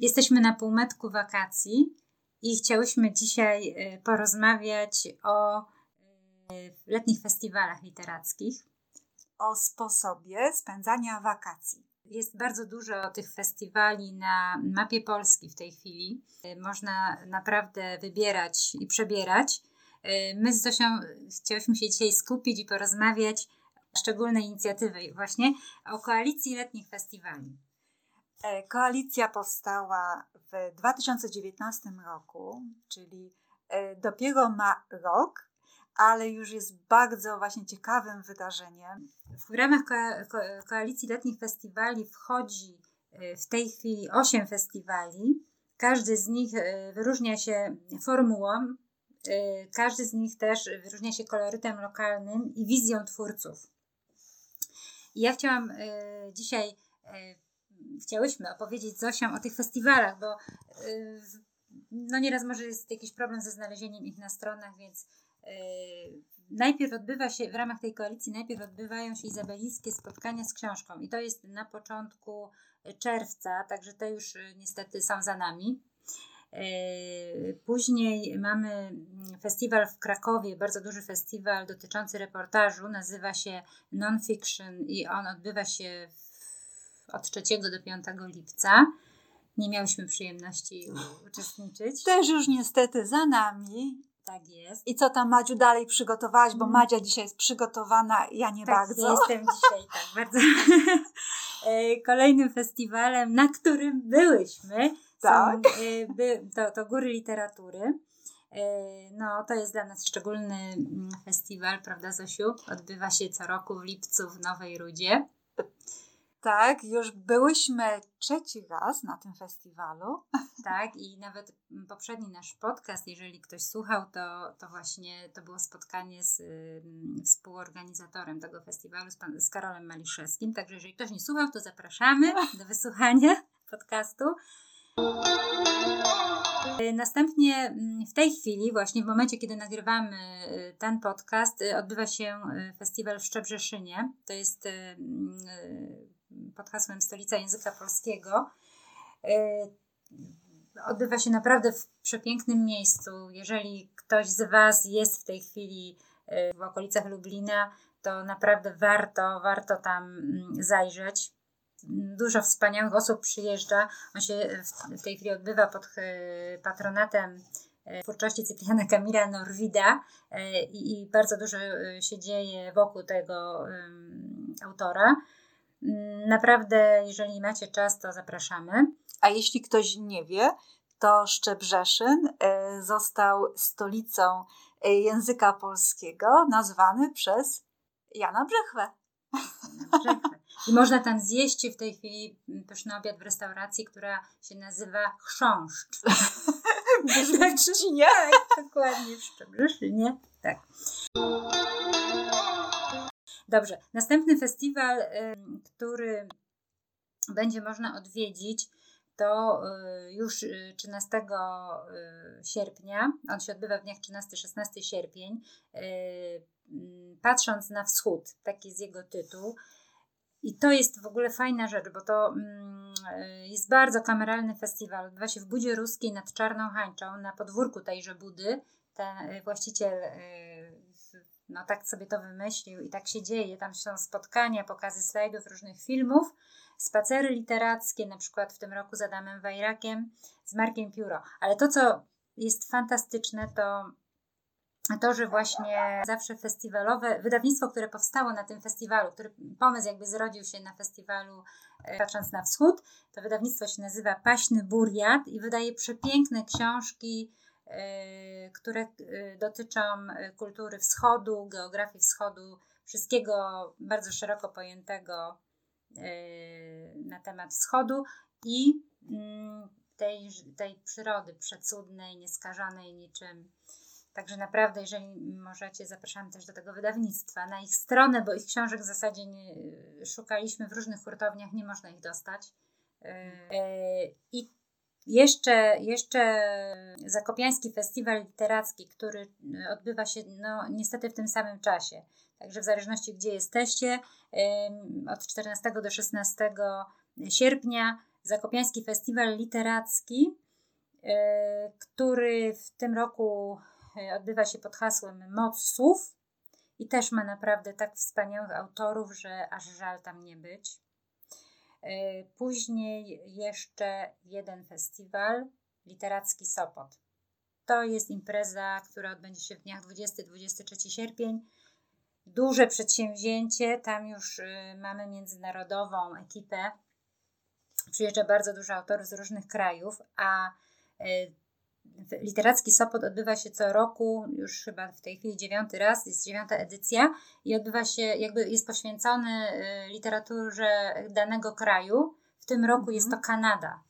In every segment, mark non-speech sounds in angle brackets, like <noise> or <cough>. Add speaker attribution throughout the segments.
Speaker 1: Jesteśmy na półmetku wakacji i chciałyśmy dzisiaj porozmawiać o letnich festiwalach literackich.
Speaker 2: O sposobie spędzania wakacji.
Speaker 1: Jest bardzo dużo tych festiwali na mapie Polski w tej chwili. Można naprawdę wybierać i przebierać. My z Zosią chciałyśmy się dzisiaj skupić i porozmawiać o szczególnej inicjatywie właśnie o koalicji letnich festiwali.
Speaker 2: E, koalicja powstała w 2019 roku, czyli e, dopiero ma rok, ale już jest bardzo właśnie ciekawym wydarzeniem.
Speaker 1: W ramach ko- ko- koalicji letnich festiwali wchodzi e, w tej chwili osiem festiwali. Każdy z nich wyróżnia się formułą, każdy z nich też wyróżnia się kolorytem lokalnym i wizją twórców. I ja chciałam dzisiaj chciałyśmy opowiedzieć Zosią o tych festiwalach, bo y, no nieraz może jest jakiś problem ze znalezieniem ich na stronach, więc y, najpierw odbywa się, w ramach tej koalicji najpierw odbywają się izabelickie spotkania z książką i to jest na początku czerwca, także te już y, niestety są za nami. Później mamy festiwal w Krakowie, bardzo duży festiwal dotyczący reportażu, nazywa się Nonfiction i on odbywa się w od 3 do 5 lipca. Nie miałyśmy przyjemności uczestniczyć.
Speaker 2: Też już niestety za nami.
Speaker 1: Tak jest.
Speaker 2: I co tam Madziu dalej przygotowałaś, bo mm. Madzia dzisiaj jest przygotowana, ja nie
Speaker 1: tak,
Speaker 2: bardzo.
Speaker 1: Jestem <laughs> dzisiaj tak bardzo. E, kolejnym festiwalem, na którym byłyśmy, tak. są, e, to, to Góry Literatury. E, no, to jest dla nas szczególny mm, festiwal, prawda Zosiu? Odbywa się co roku w lipcu w Nowej Rudzie.
Speaker 2: Tak, już byłyśmy trzeci raz na tym festiwalu. <laughs>
Speaker 1: Tak, i nawet poprzedni nasz podcast, jeżeli ktoś słuchał, to, to właśnie to było spotkanie z y, współorganizatorem tego festiwalu, z, pan, z Karolem Maliszewskim. Także jeżeli ktoś nie słuchał, to zapraszamy <laughs> do wysłuchania podcastu. Następnie w tej chwili, właśnie w momencie, kiedy nagrywamy y, ten podcast, y, odbywa się y, festiwal w Szczebrzeszynie. To jest pod hasłem Stolica Języka Polskiego. E, odbywa się naprawdę w przepięknym miejscu. Jeżeli ktoś z Was jest w tej chwili e, w okolicach Lublina, to naprawdę warto, warto tam mm, zajrzeć. Dużo wspaniałych osób przyjeżdża. On się w tej chwili odbywa pod e, patronatem twórczości Cypriana Kamila Norwida i, bardzo dużo się dzieje wokół tego autora. Mm, naprawdę, jeżeli macie czas, to zapraszamy.
Speaker 2: A jeśli ktoś nie wie, to Szczebrzeszyn e, został stolicą e, języka polskiego nazwany przez Jana Brzechwę.
Speaker 1: I można tam zjeść w tej chwili pyszny obiad w restauracji, która się nazywa Chrząszcz. <laughs>
Speaker 2: W Trzcinie?
Speaker 1: Tak, dokładnie, w Szczebrzeszynie. Tak. Dobrze, następny festiwal, który będzie można odwiedzić, to y, już 13 y, y, sierpnia. On się odbywa w dniach 13-16 sierpień. Mm, patrząc na wschód, taki jest jego tytuł. I to jest w ogóle fajna rzecz, bo to mm, jest bardzo kameralny festiwal. Odbywa się w Budzie Ruskiej nad Czarną Hańczą, na podwórku tejże Budy. Ten właściciel no tak sobie to wymyślił i tak się dzieje. Tam są spotkania, pokazy slajdów różnych filmów, spacery literackie, na przykład w tym roku z Adamem Wajrakiem, z Markiem Pióro. Ale to, co jest fantastyczne, to to, że właśnie zawsze festiwalowe, wydawnictwo, które powstało na tym festiwalu, który pomysł jakby zrodził się na festiwalu e, Patrząc na Wschód, to wydawnictwo się nazywa Paśny Buriat i wydaje przepiękne książki, które y, dotyczą y, kultury wschodu, geografii wschodu, wszystkiego bardzo szeroko pojętego na temat wschodu i mm, tej, tej przyrody przecudnej, nieskażonej niczym. Także naprawdę, jeżeli możecie, zapraszamy też do tego wydawnictwa na ich stronę, bo ich książek w zasadzie nie, szukaliśmy w różnych hurtowniach, nie można ich dostać. I jeszcze, jeszcze Zakopiański Festiwal Literacki, który e, odbywa się no, niestety w tym samym czasie. Także w zależności gdzie jesteście, od 14 do 16 sierpnia Zakopiański Festiwal Literacki, e, który w tym roku e, odbywa się pod hasłem Moc Słów i też ma naprawdę tak wspaniałych autorów, że aż żal tam nie być. E, później jeszcze jeden festiwal literacki Sopot. To jest impreza, która odbędzie się w dniach 20-23 sierpień. Duże przedsięwzięcie, tam już y, mamy międzynarodową ekipę. Przyjeżdża bardzo dużo autorów z różnych krajów, a y, Literacki Sopot odbywa się co roku, już chyba w tej chwili dziewiąty raz, jest dziewiąta edycja i odbywa się, jakby jest poświęcony y, literaturze danego kraju. W tym roku mhm. jest to Kanada.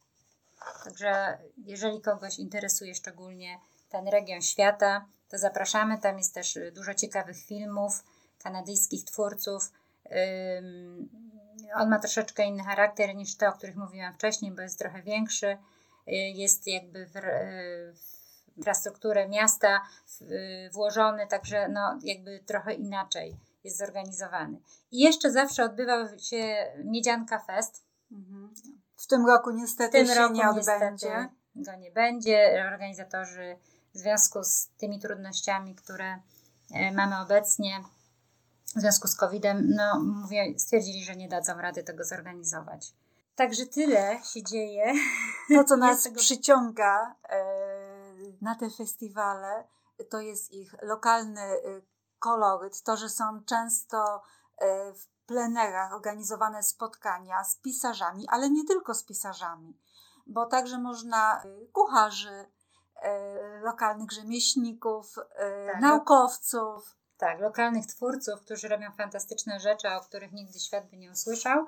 Speaker 1: Także jeżeli kogoś interesuje szczególnie ten region świata, to zapraszamy. Tam jest też y, dużo ciekawych filmów kanadyjskich twórców. On ma troszeczkę inny charakter niż te, o których mówiłam wcześniej, bo jest trochę większy. Y, jest jakby w, w infrastrukturę miasta włożony, także no, jakby trochę inaczej jest zorganizowany. I jeszcze zawsze odbywał się Miedzianka Fest.
Speaker 2: Mhm. W tym roku niestety w tym się roku nie odbędzie.
Speaker 1: Go nie będzie. Organizatorzy w związku z tymi trudnościami, które e, mamy obecnie, w związku z COVID-em, no mówię, stwierdzili, że nie dadzą rady tego zorganizować. Także tyle się dzieje.
Speaker 2: To, co <laughs> nas tego... przyciąga e, na te festiwale, to jest ich lokalny e, koloryt, to, że są często w plenerach organizowane spotkania z pisarzami, ale nie tylko z pisarzami, bo także można kucharzy, E, lokalnych rzemieślników, e, tak, naukowców.
Speaker 1: Tak, lokalnych twórców, którzy robią fantastyczne rzeczy, o których nigdy świat by nie usłyszał, e,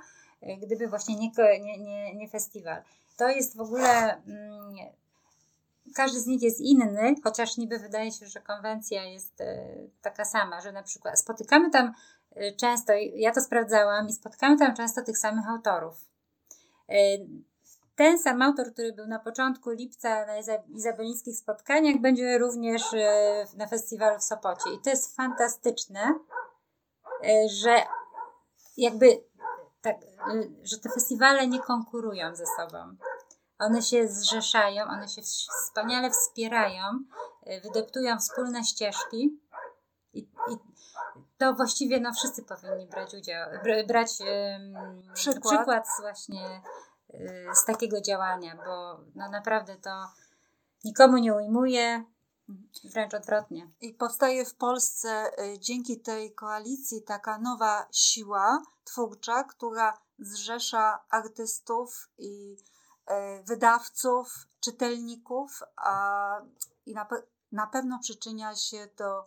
Speaker 1: gdyby właśnie nie, nie, nie, nie festiwal. To jest w ogóle. Mm, każdy z nich jest inny, chociaż niby wydaje się, że konwencja jest taka sama, że na przykład spotykamy tam często, ja to sprawdzałam, i spotykamy tam często tych samych autorów ten sam autor, który był na początku lipca na izabelińskich spotkaniach, będzie również na festiwalu w Sopocie. I to jest fantastyczne, że jakby tak, e, że te festiwale nie konkurują ze sobą. One się zrzeszają, one się wspaniale wspierają, wydeptują wspólne ścieżki i, i to właściwie no, wszyscy powinni brać udział, brać um, przykład. przykład właśnie Y, z takiego działania, bo no naprawdę to nikomu nie ujmuje, wręcz odwrotnie.
Speaker 2: I powstaje w Polsce y, dzięki tej koalicji taka nowa siła twórcza, która zrzesza artystów i y, wydawców, czytelników a, i na, na pewno przyczynia się do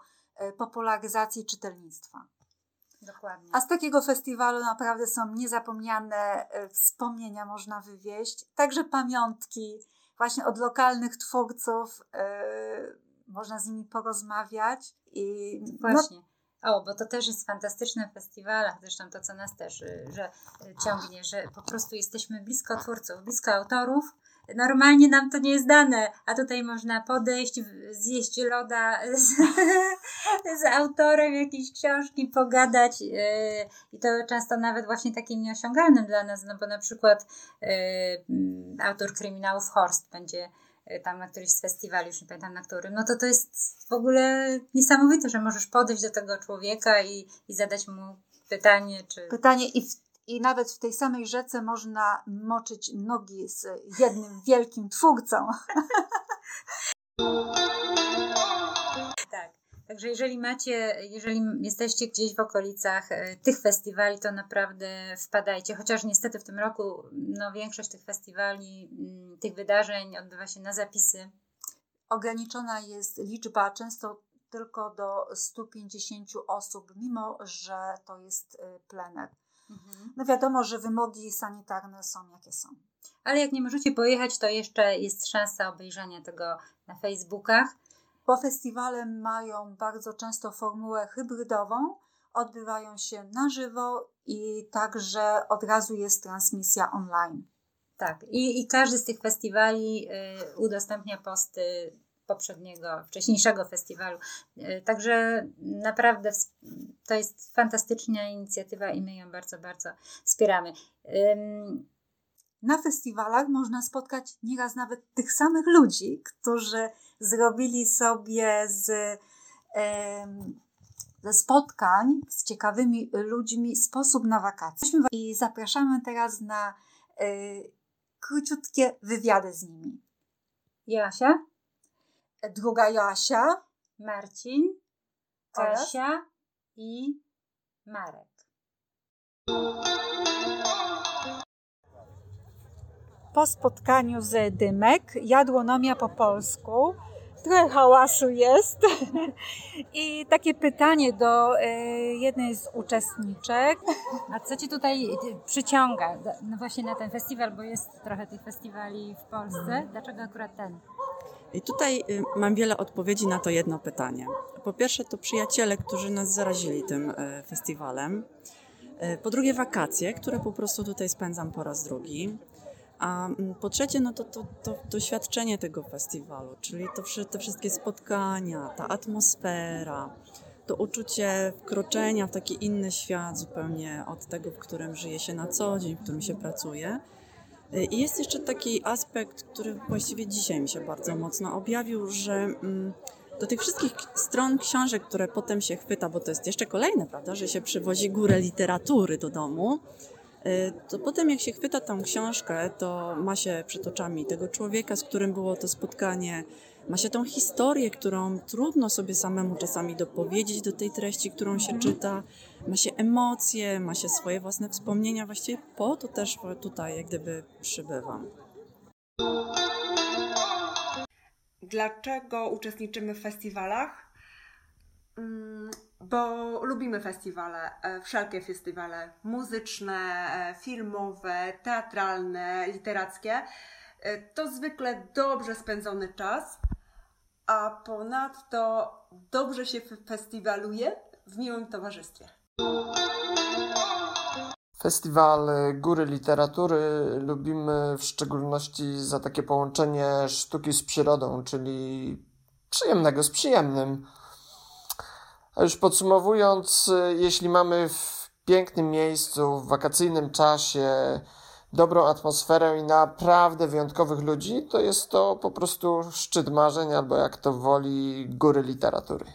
Speaker 2: popularyzacji czytelnictwa.
Speaker 1: Dokładnie.
Speaker 2: A z takiego festiwalu naprawdę są niezapomniane wspomnienia można wywieźć, także pamiątki właśnie od lokalnych twórców, yy, można z nimi porozmawiać i
Speaker 1: no właśnie. No, o, bo to też jest w fantastycznych festiwalach, zresztą to, co nas też że ciągnie, że po prostu jesteśmy blisko twórców, blisko autorów, Normalnie nam to nie jest dane, a tutaj można podejść, zjeść loda z, <laughs> z autorem jakiejś książki, pogadać yy, i to często nawet właśnie takim nieosiągalnym dla nas, no bo na przykład yy, autor kryminałów Horst będzie tam na któryś z festiwali, już nie pamiętam na którym, no to to jest w ogóle niesamowite, że możesz podejść do tego człowieka i, i zadać mu pytanie, czy...
Speaker 2: Pytanie i w i nawet w tej samej rzece można moczyć nogi z jednym wielkim twórcą. <laughs>
Speaker 1: Tak. Także jeżeli macie, jeżeli jesteście gdzieś w okolicach e, tych festiwali, to naprawdę wpadajcie. Chociaż niestety w tym roku no, większość tych festiwali, mm, tych wydarzeń odbywa się na zapisy.
Speaker 2: Ograniczona jest liczba, często tylko do 150 osób, mimo że to jest e, plener. Mhm. No wiadomo, że wymogi sanitarne są jakie są.
Speaker 1: Ale jak nie możecie pojechać, to jeszcze jest szansa obejrzenia tego na Facebookach.
Speaker 2: Bo festiwale mają bardzo często formułę hybrydową, odbywają się na żywo i także od razu jest transmisja online.
Speaker 1: Tak, i, i każdy z tych festiwali y, udostępnia posty poprzedniego, wcześniejszego festiwalu. E, także naprawdę to jest fantastyczna inicjatywa i my ją bardzo, bardzo wspieramy.
Speaker 2: Na festiwalach można spotkać nieraz nawet tych samych ludzi, którzy zrobili sobie z, ze spotkań z ciekawymi ludźmi sposób na wakacje. I zapraszamy teraz na y, króciutkie wywiady z nimi.
Speaker 1: Joasia,
Speaker 2: druga Joasia,
Speaker 1: Marcin, Kasia i Marek.
Speaker 2: Po spotkaniu z Dymek, jadłonomia po polsku, trochę hałasu jest. <laughs> I takie pytanie do e, jednej z uczestniczek.
Speaker 1: A co Ci tutaj przyciąga no właśnie na ten festiwal, bo jest trochę tych festiwali w Polsce. Dlaczego akurat ten?
Speaker 3: I tutaj y, mam wiele odpowiedzi na to jedno pytanie. Po pierwsze, to przyjaciele, którzy nas zarazili tym e, festiwalem. E, po drugie, wakacje, które po prostu tutaj spędzam po raz drugi. A mm, po trzecie, no to, to, to doświadczenie tego festiwalu, czyli to, te wszystkie spotkania, ta atmosfera, to uczucie wkroczenia w taki inny świat zupełnie od tego, w którym żyje się na co dzień, w którym się pracuje. Y, I jest jeszcze taki aspekt, który właściwie dzisiaj mi się bardzo mocno objawił, że mm, do tych wszystkich stron książek, które potem się chwyta, bo to jest jeszcze kolejne, prawda, że się przywozi górę literatury do domu, to potem jak się chwyta tą książkę, to ma się przed oczami tego człowieka, z którym było to spotkanie, ma się tą historię, którą trudno sobie samemu czasami dopowiedzieć do tej treści, którą się mhm. czyta, ma się emocje, ma się swoje własne wspomnienia, właściwie po to też tutaj jak gdyby przybywam.
Speaker 4: Dlaczego uczestniczymy w festiwalach? Bo lubimy festiwale, e, wszelkie festiwale muzyczne, e, filmowe, teatralne, literackie. E, to zwykle dobrze spędzony czas, a ponadto dobrze się festiwaluje w miłym towarzystwie.
Speaker 5: Festiwal Góry Literatury lubimy w szczególności za takie połączenie sztuki z przyrodą, czyli przyjemnego z przyjemnym. A już podsumowując, jeśli mamy w pięknym miejscu, w wakacyjnym czasie, dobrą atmosferę i naprawdę wyjątkowych ludzi, to jest to po prostu szczyt marzeń, albo jak to woli, góry literatury.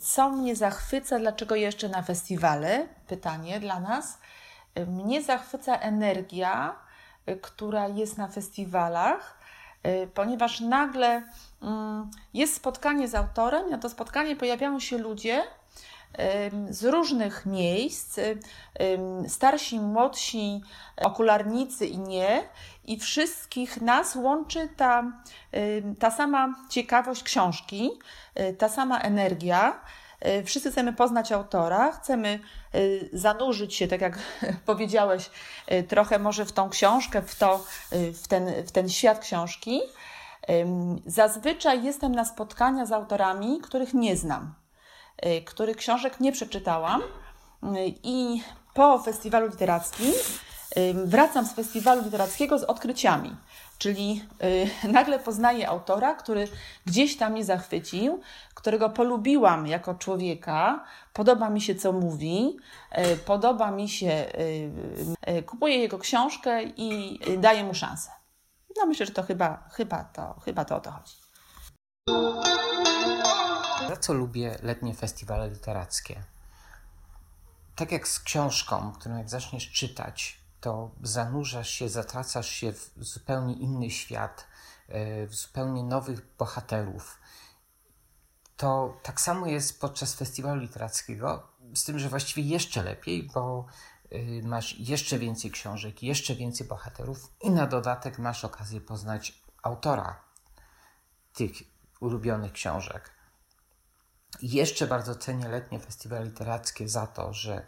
Speaker 6: Co mnie zachwyca, dlaczego jeszcze na festiwale? Pytanie dla nas. Mnie zachwyca energia, która jest na festiwalach, ponieważ nagle jest spotkanie z autorem, na to spotkanie pojawiają się ludzie, z różnych miejsc, starsi, młodsi, okularnicy i nie, i wszystkich nas łączy ta, ta sama ciekawość książki, y, ta sama energia. Y, wszyscy chcemy poznać autora, chcemy y, zanurzyć się, tak jak <laughs> powiedziałeś, trochę może w tą książkę, w, to, w, ten, w ten świat książki. Zazwyczaj jestem na spotkania z autorami, których nie znam. Y, których książek nie przeczytałam. Y, I po festiwalu literackim wracam z festiwalu literackiego z odkryciami. Czyli <laughs> nagle poznaję autora, który gdzieś tam mnie zachwycił, którego polubiłam jako człowieka, podoba mi się, co mówi, podoba mi się, kupuję jego książkę i daję mu szansę. No myślę, że to chyba, chyba, to, chyba to o to chodzi.
Speaker 7: Za co lubię letnie festiwale literackie? Tak jak z książką, którą jak zaczniesz czytać, to zanurzasz się, zatracasz się w zupełnie inny świat, e, w zupełnie nowych bohaterów. To tak samo jest podczas festiwalu literackiego, z tym, że właściwie jeszcze lepiej, bo masz jeszcze więcej książek, jeszcze więcej bohaterów i na dodatek masz okazję poznać autora tych ulubionych książek. Jeszcze bardzo cenię letnie festiwale literackie za to, że,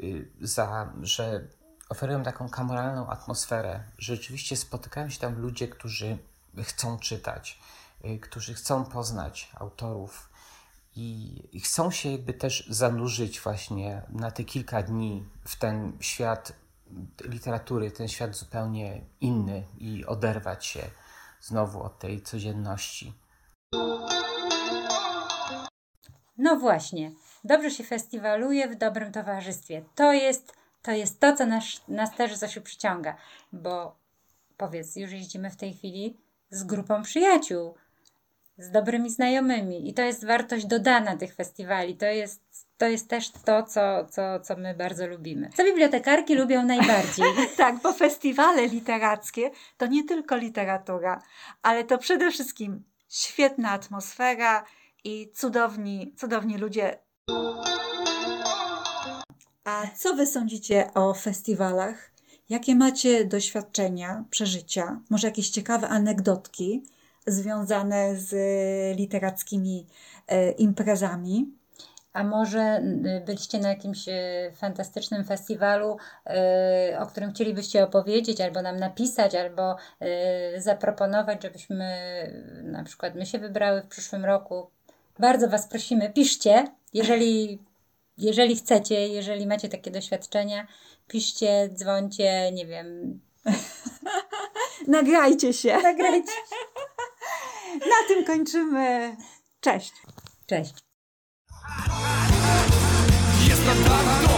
Speaker 7: y, za, że oferują taką kameralną atmosferę, rzeczywiście spotykają się tam ludzie, którzy chcą czytać, y, którzy chcą poznać autorów i, chcą się jakby też zanurzyć właśnie na te kilka dni w ten świat literatury, ten świat zupełnie inny i oderwać się znowu od tej codzienności.
Speaker 1: No właśnie, dobrze się festiwaluje w dobrym towarzystwie. To jest to jest to, co nas, nas też, Zosiu, przyciąga. Bo powiedz, już jeździmy w tej chwili z grupą przyjaciół, z dobrymi znajomymi i to jest wartość dodana tych festiwali. To jest, to jest też to, co, co, co my bardzo lubimy. Co bibliotekarki lubią najbardziej. <laughs>
Speaker 2: tak, bo festiwale literackie to nie tylko literatura, ale to przede wszystkim świetna atmosfera i cudowni, cudowni ludzie. A co wy sądzicie o festiwalach? Jakie macie doświadczenia, przeżycia, może jakieś ciekawe anegdotki związane z literackimi e, imprezami?
Speaker 1: A może y, byliście na jakimś fantastycznym festiwalu, o którym chcielibyście opowiedzieć, albo nam napisać, albo zaproponować, żebyśmy na przykład my się wybrały w przyszłym roku. Bardzo Was prosimy, piszcie, jeżeli, jeżeli chcecie, jeżeli macie takie doświadczenia, piszcie, dzwońcie, nie wiem. <laughs>
Speaker 2: Nagrajcie się.
Speaker 1: Nagrajcie.
Speaker 2: Na tym kończymy. Cześć.
Speaker 1: Cześć.
Speaker 8: Tak